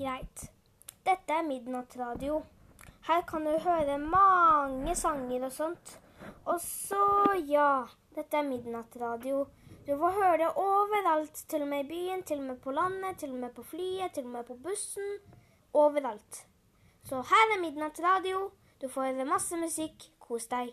Greit. Dette er midnattradio. Her kan du høre mange sanger og sånt. Og så, ja, dette er midnattradio. Du får høre det overalt, til og med i byen, til og med på landet, til og med på flyet, til og med på bussen. Overalt. Så her er midnattradio. Du får høre masse musikk. Kos deg.